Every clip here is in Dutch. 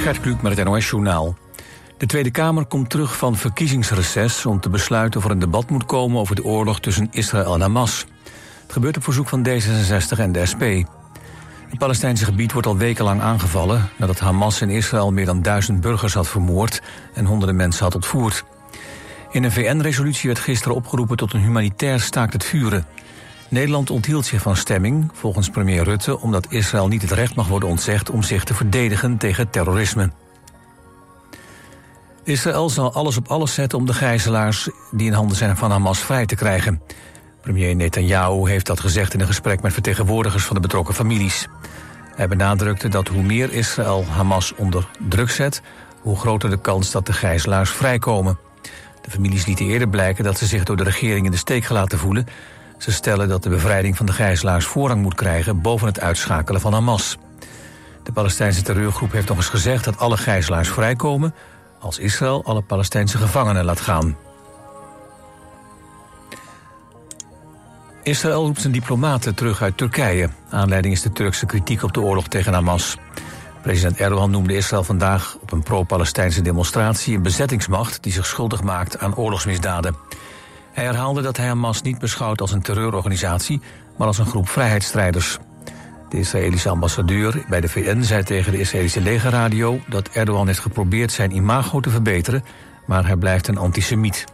Gert Kluk met het NOS-journaal. De Tweede Kamer komt terug van verkiezingsreces om te besluiten of er een debat moet komen over de oorlog tussen Israël en Hamas. Het gebeurt op verzoek van D66 en de SP. Het Palestijnse gebied wordt al wekenlang aangevallen nadat Hamas in Israël meer dan duizend burgers had vermoord en honderden mensen had ontvoerd. In een VN-resolutie werd gisteren opgeroepen tot een humanitair staakt het vuren. Nederland onthield zich van stemming, volgens premier Rutte... omdat Israël niet het recht mag worden ontzegd om zich te verdedigen tegen terrorisme. Israël zal alles op alles zetten om de gijzelaars die in handen zijn van Hamas vrij te krijgen. Premier Netanyahu heeft dat gezegd in een gesprek met vertegenwoordigers van de betrokken families. Hij benadrukte dat hoe meer Israël Hamas onder druk zet, hoe groter de kans dat de gijzelaars vrijkomen. De families lieten eerder blijken dat ze zich door de regering in de steek gelaten voelen ze stellen dat de bevrijding van de gijzelaars voorrang moet krijgen boven het uitschakelen van Hamas. De Palestijnse terreurgroep heeft nog eens gezegd dat alle gijzelaars vrijkomen als Israël alle Palestijnse gevangenen laat gaan. Israël roept zijn diplomaten terug uit Turkije. Aanleiding is de Turkse kritiek op de oorlog tegen Hamas. President Erdogan noemde Israël vandaag op een pro-Palestijnse demonstratie een bezettingsmacht die zich schuldig maakt aan oorlogsmisdaden. Hij herhaalde dat hij Hamas niet beschouwt als een terreurorganisatie, maar als een groep vrijheidsstrijders. De Israëlische ambassadeur bij de VN zei tegen de Israëlische legerradio dat Erdogan heeft geprobeerd zijn imago te verbeteren, maar hij blijft een antisemiet.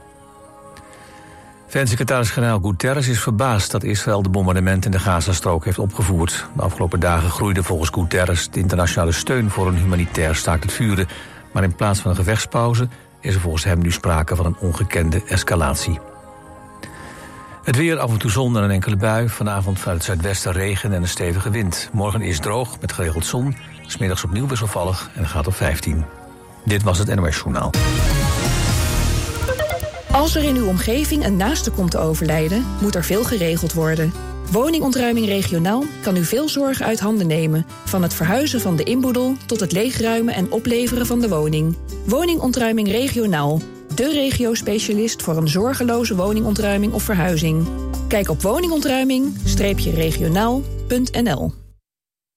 VN-secretaris-generaal Guterres is verbaasd dat Israël de bombardementen in de Gazastrook heeft opgevoerd. De afgelopen dagen groeide volgens Guterres de internationale steun voor een humanitair staakt het vuren. Maar in plaats van een gevechtspauze is er volgens hem nu sprake van een ongekende escalatie. Het weer, af en toe zon en een enkele bui. Vanavond vanuit het zuidwesten regen en een stevige wind. Morgen is droog met geregeld zon. Smiddags opnieuw wisselvallig en gaat op 15. Dit was het NOS Journaal. Als er in uw omgeving een naaste komt te overlijden... moet er veel geregeld worden. Woningontruiming regionaal kan u veel zorgen uit handen nemen. Van het verhuizen van de inboedel tot het leegruimen en opleveren van de woning. Woningontruiming regionaal de regio-specialist voor een zorgeloze woningontruiming of verhuizing. Kijk op woningontruiming-regionaal.nl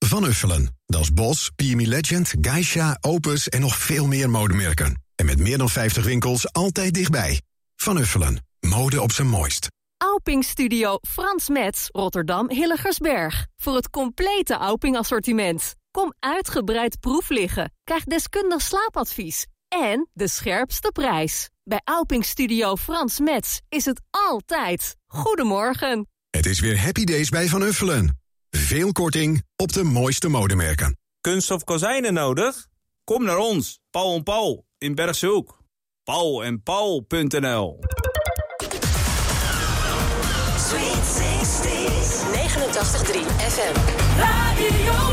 Van Uffelen, Das Bos, PME Legend, Geisha, Opus en nog veel meer modemerken. En met meer dan 50 winkels altijd dichtbij. Van Uffelen, mode op zijn mooist. Auping Studio Frans Metz, Rotterdam Hilligersberg. Voor het complete Auping assortiment. Kom uitgebreid proef liggen. Krijg deskundig slaapadvies en de scherpste prijs. Bij Alping Studio Frans Metz is het altijd. Goedemorgen. Het is weer Happy Days bij Van Uffelen. Veel korting op de mooiste modemerken. Kunststof kozijnen nodig? Kom naar ons, Paul en Paul in Bergshoek. Paul en Paul.nl Sweet 60 89.3 FM. Radio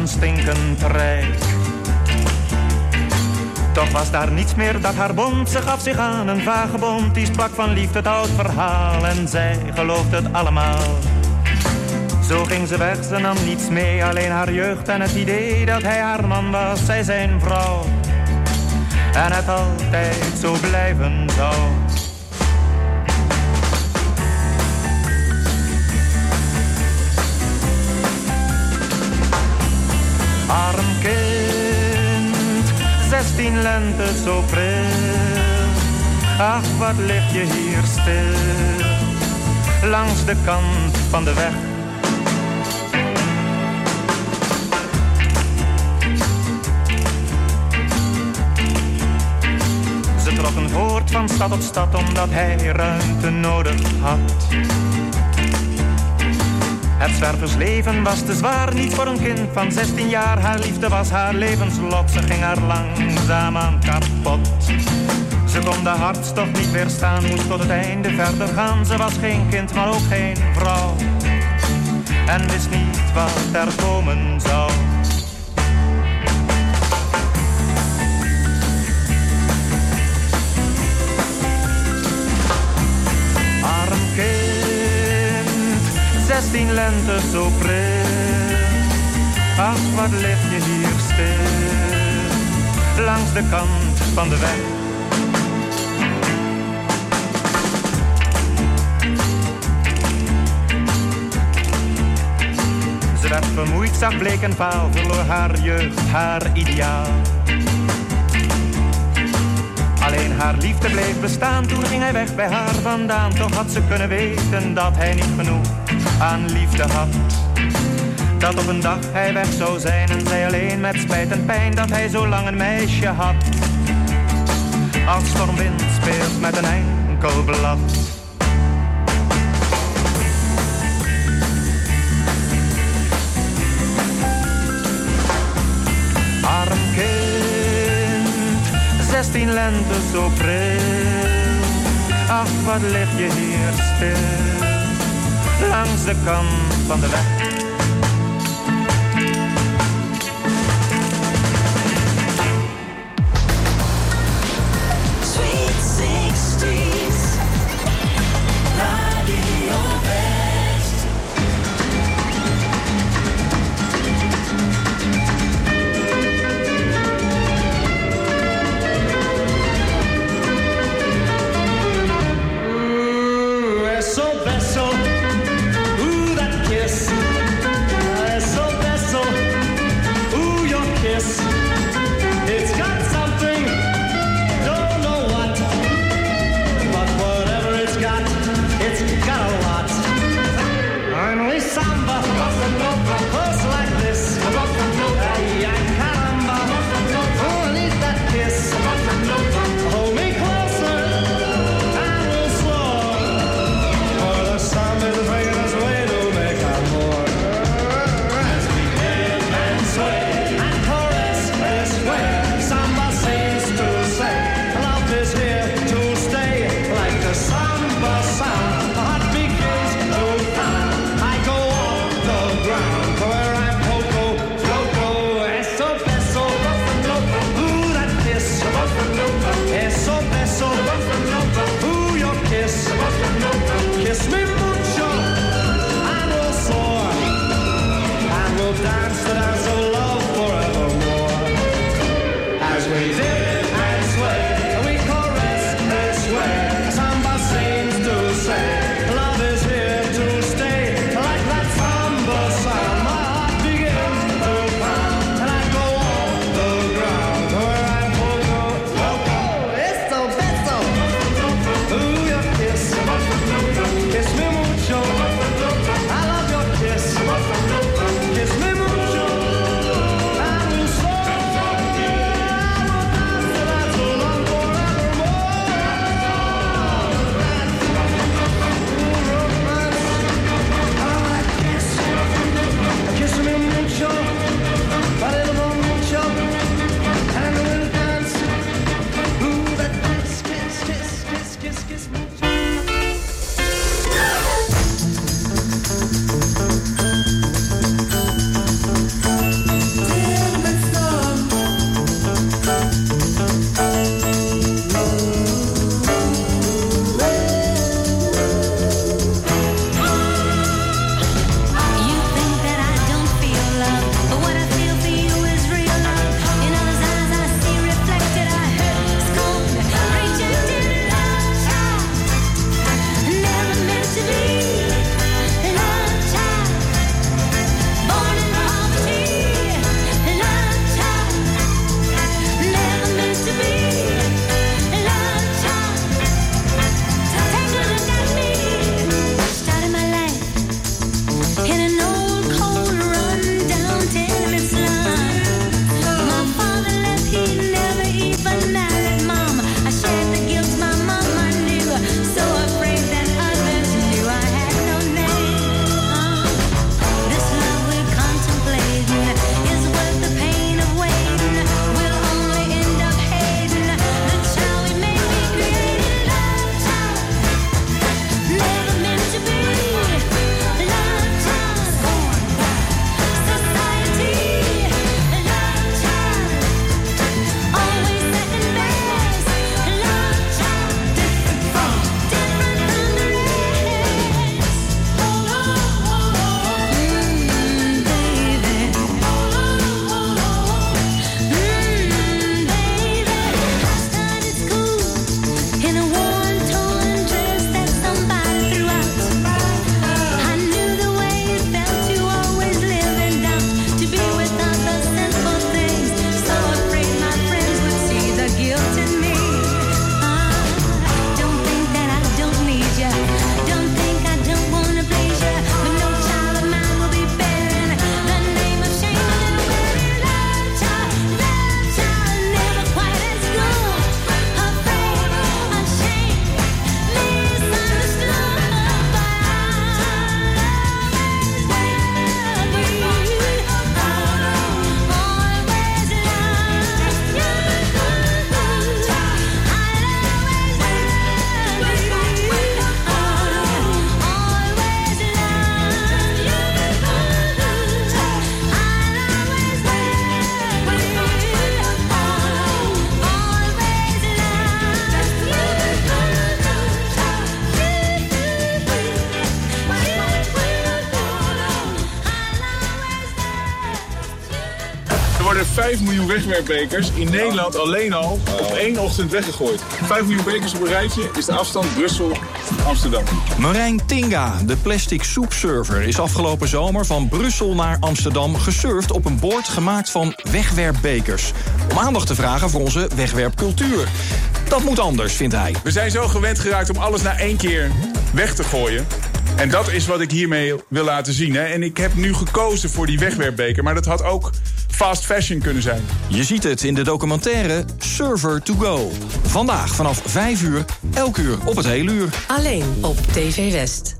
waren stinkend rijk. Toch was daar niets meer dat haar bond. Ze gaf zich aan een vagebond. Die sprak van liefde het oud verhaal. En zij geloofde het allemaal. Zo ging ze weg, ze nam niets mee. Alleen haar jeugd en het idee dat hij haar man was. Zij zijn vrouw. En het altijd zo blijven zou. Zestien lente zo pril. Ach, wat lig je hier stil, langs de kant van de weg. Ze trokken voort van stad tot stad omdat hij ruimte nodig had. Het zwerversleven was te zwaar, niet voor een kind van 16 jaar. Haar liefde was haar levenslot, ze ging haar langzaam aan kapot. Ze kon de hartstocht niet weerstaan, moest tot het einde verder gaan. Ze was geen kind, maar ook geen vrouw. En wist niet wat er komen zou. Zestien lente zo pril. Ach, wat lig je hier stil, langs de kant van de weg. Ze werd vermoeid, zag bleek en vaal, verloor haar jeugd, haar ideaal. Alleen haar liefde bleef bestaan, toen ging hij weg bij haar vandaan. Toch had ze kunnen weten dat hij niet genoeg aan liefde had. Dat op een dag hij weg zou zijn en zij alleen met spijt en pijn dat hij zo lang een meisje had. Als stormwind speelt met een enkel blad. Arm kind, zestien lente zo pril. Ach, wat lig je hier stil, langs de kant van de weg. Wegwerpbekers in Nederland alleen al op één ochtend weggegooid. 5 miljoen bekers op een rijtje is de afstand Brussel-Amsterdam. Marijn Tinga, de plastic soepsurfer, is afgelopen zomer van Brussel naar Amsterdam gesurfd op een boord gemaakt van wegwerpbekers. Om aandacht te vragen voor onze wegwerpcultuur. Dat moet anders, vindt hij. We zijn zo gewend geraakt om alles na één keer weg te gooien. En dat is wat ik hiermee wil laten zien. Hè. En ik heb nu gekozen voor die wegwerpbeker. Maar dat had ook fast fashion kunnen zijn. Je ziet het in de documentaire Server to Go. Vandaag vanaf 5 uur, elk uur op het hele uur. Alleen op TV West.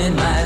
In my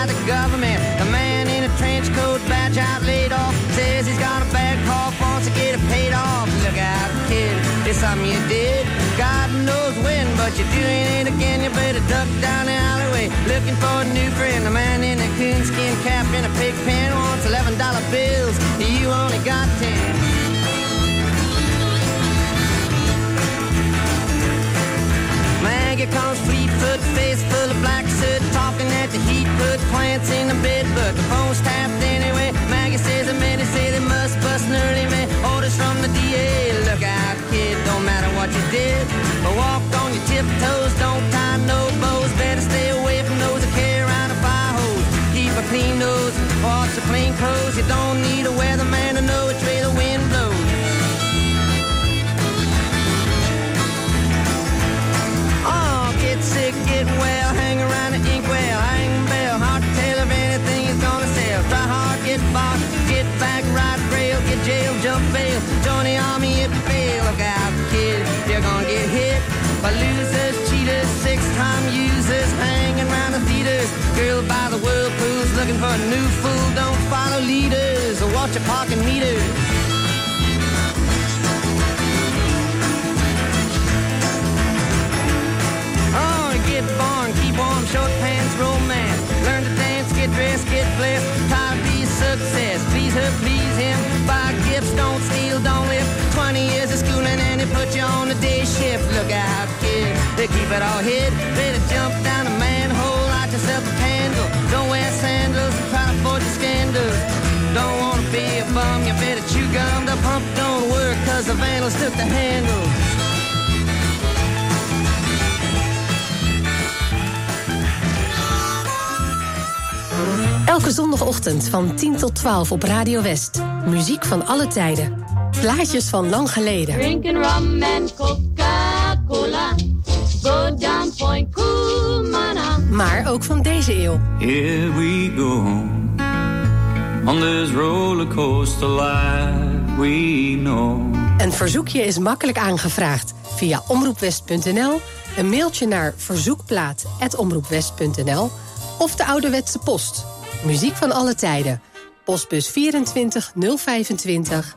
about the government. The man in a trench coat, badge out, laid off, says he's got a bad cough, wants to get it paid off. Look out, kid, it's something you did. God knows when, but you're doing it again. You better duck down the alleyway looking for a new friend. The man in a coonskin cap and a pig pen wants eleven dollar bills. You only got ten. Maggie comes plants in the bed, but the phone's tapped anyway. Maggie says the men say they must bust an early man. Orders from the DA, look out, kid, don't matter what you did, but walk on your tiptoes, don't tie no bows, better stay away from those that carry around a fire hose. Keep a clean nose, wash your clean clothes. You don't need a you're gonna get hit by losers, cheaters, six-time users, hanging around the theaters. Girl by the whirlpools, looking for a new fool. Don't follow leaders or watch your parking meter. Oh, get born, keep warm, short pants, romance. Learn to dance, get dressed, get blessed. Try to be success. Please her, please him. Buy gifts, don't put you on the day shift. Look out, kid, they keep it all hid. Better jump down a manhole, light yourself a candle. Don't wear sandals and try to forge your scandals. Don't wanna be a bum, you better chew gum. The pump don't work cause the vandals took the handle. Elke zondagochtend van 10 tot 12 op Radio West. Muziek van alle tijden. Plaatjes van lang geleden. Drinking rum and Coca-Cola. Go down Point Kumana. Maar ook van deze eeuw. Here we go on this rollercoaster life we know. Een verzoekje is makkelijk aangevraagd via omroepwest.nl, een mailtje naar verzoekplaat.omroepwest.nl of de ouderwetse post. Muziek van alle tijden. Postbus 24 025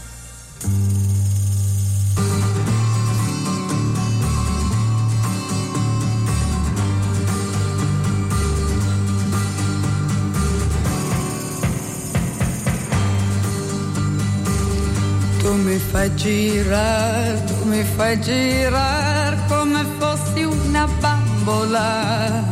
Mi fai girare, tu mi fai girare come fossi una bambola.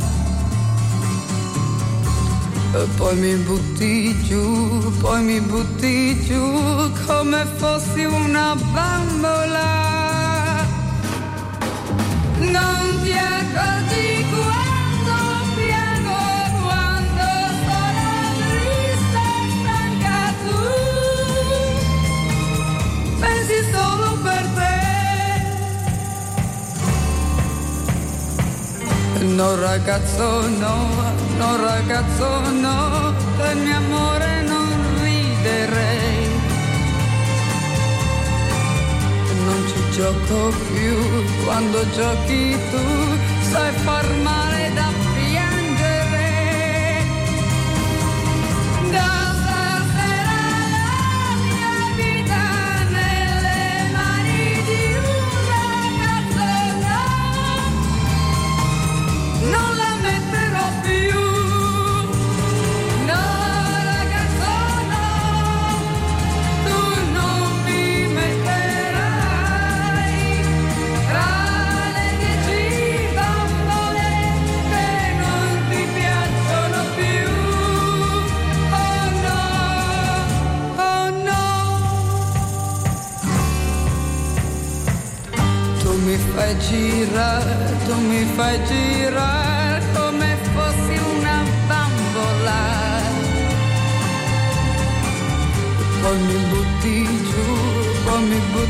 E poi mi butti giù, poi mi butti giù come fossi una bambola. No ragazzo no, no ragazzo no, del mio amore non riderei. Non ci gioco più, quando giochi tu sai far male da fai girare, tu mi fai girare come fossi una bambola. Poi mi butti giù, poi mi butti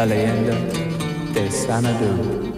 la leyenda de Sanadu.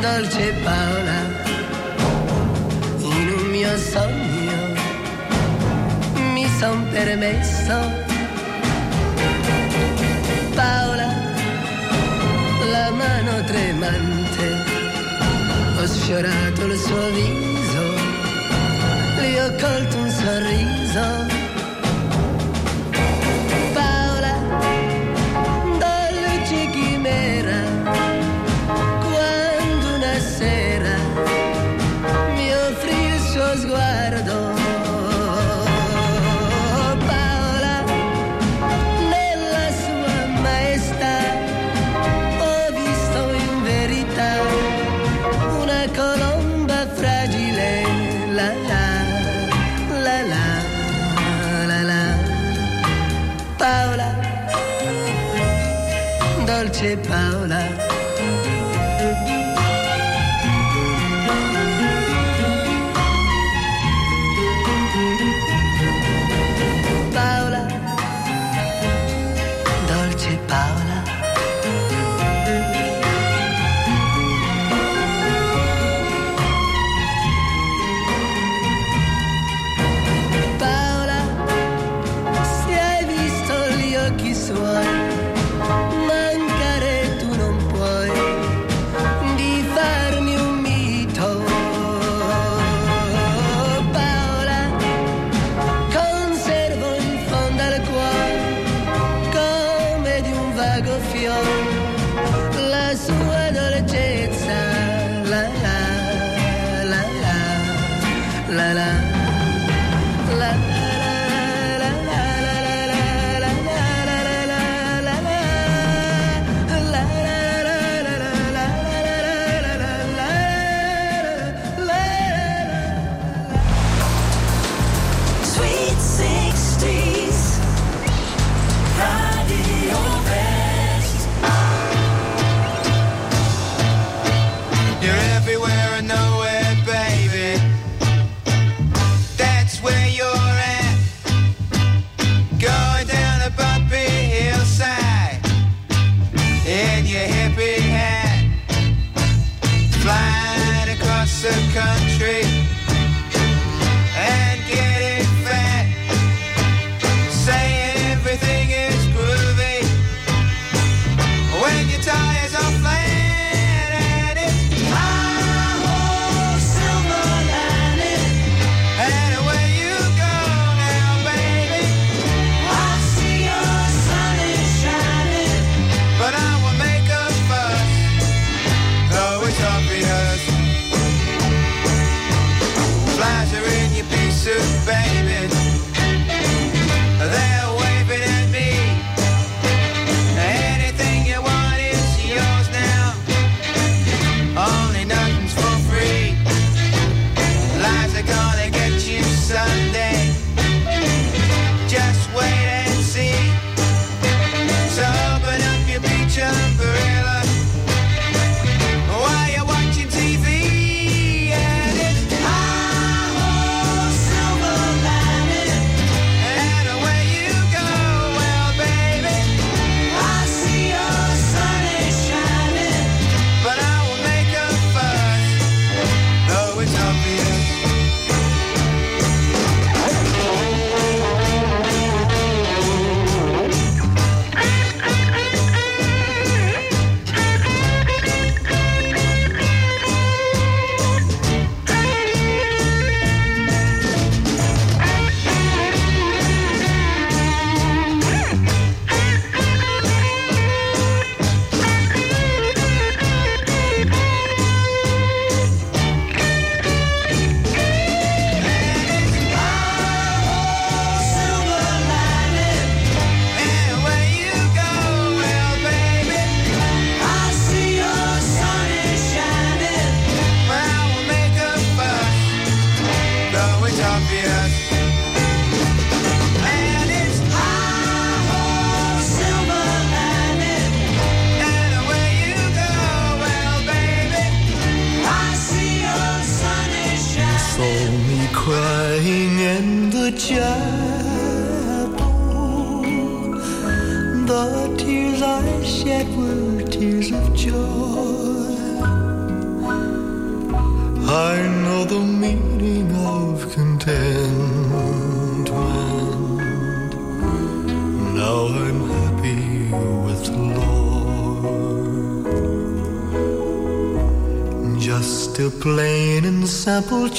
dolce Paola in un mio sogno mi son permesso. Paola la mano tremante ho sfiorato il suo viso le ho colto un sorriso. Dolce Paola land. land.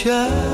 全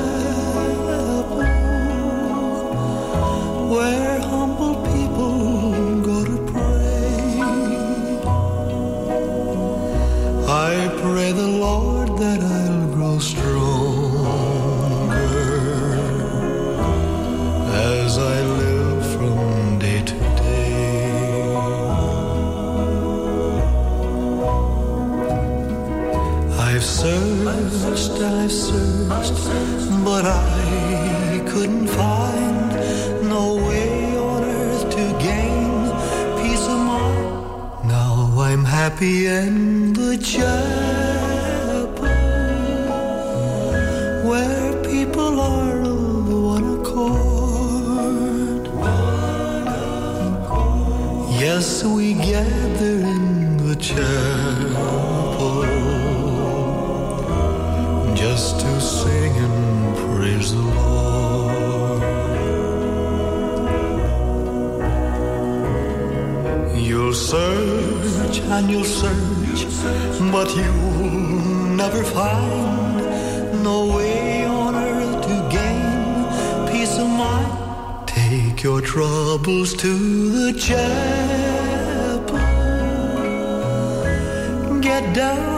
happy end the child and you'll search, but you'll never find no way on earth to gain peace of mind. Take your troubles to the chapel. Get down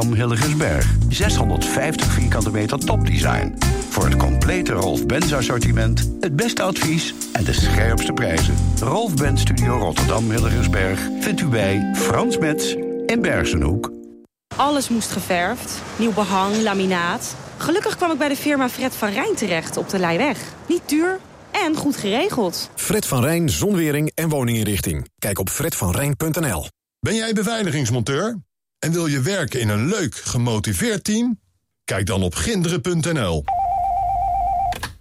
Studio Rotterdam Hilligensberg. 650 vierkante meter topdesign. Voor het complete Rolf Benz assortiment, het beste advies en de scherpste prijzen. Rolf Ben Studio Rotterdam Hilligensberg vindt u bij Frans Metz in Bergenhoek. Alles moest geverfd. Nieuw behang, laminaat. Gelukkig kwam ik bij de firma Fred van Rijn terecht op de Leiweg. Niet duur en goed geregeld. Fred van Rijn, zonwering en woninginrichting. Kijk op fredvanrijn.nl. Ben jij beveiligingsmonteur? En wil je werken in een leuk, gemotiveerd team? Kijk dan op ginderen.nl.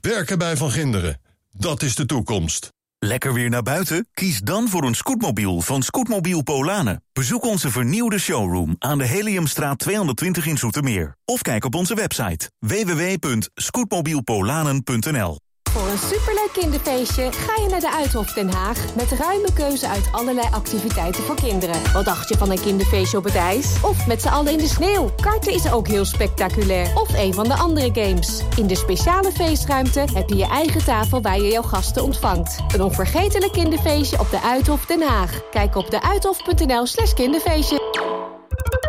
Werken bij Van Ginderen, dat is de toekomst. Lekker weer naar buiten? Kies dan voor een scootmobiel van Scootmobiel Polanen. Bezoek onze vernieuwde showroom aan de Heliumstraat 220 in Zoetermeer. Of kijk op onze website www.scootmobielpolanen.nl Voor een superleuk kinderfeestje ga je naar de Uithof Den Haag... met ruime keuze uit allerlei activiteiten voor kinderen. Wat dacht je van een kinderfeestje op het ijs? Of met z'n allen in de sneeuw? Karten is ook heel spectaculair. Of een van de andere games. In de speciale feestruimte heb je je eigen tafel waar je jouw gasten ontvangt. Een onvergetelijk kinderfeestje op de Uithof Den Haag. Kijk op deuithof.nl slash kinderfeestje.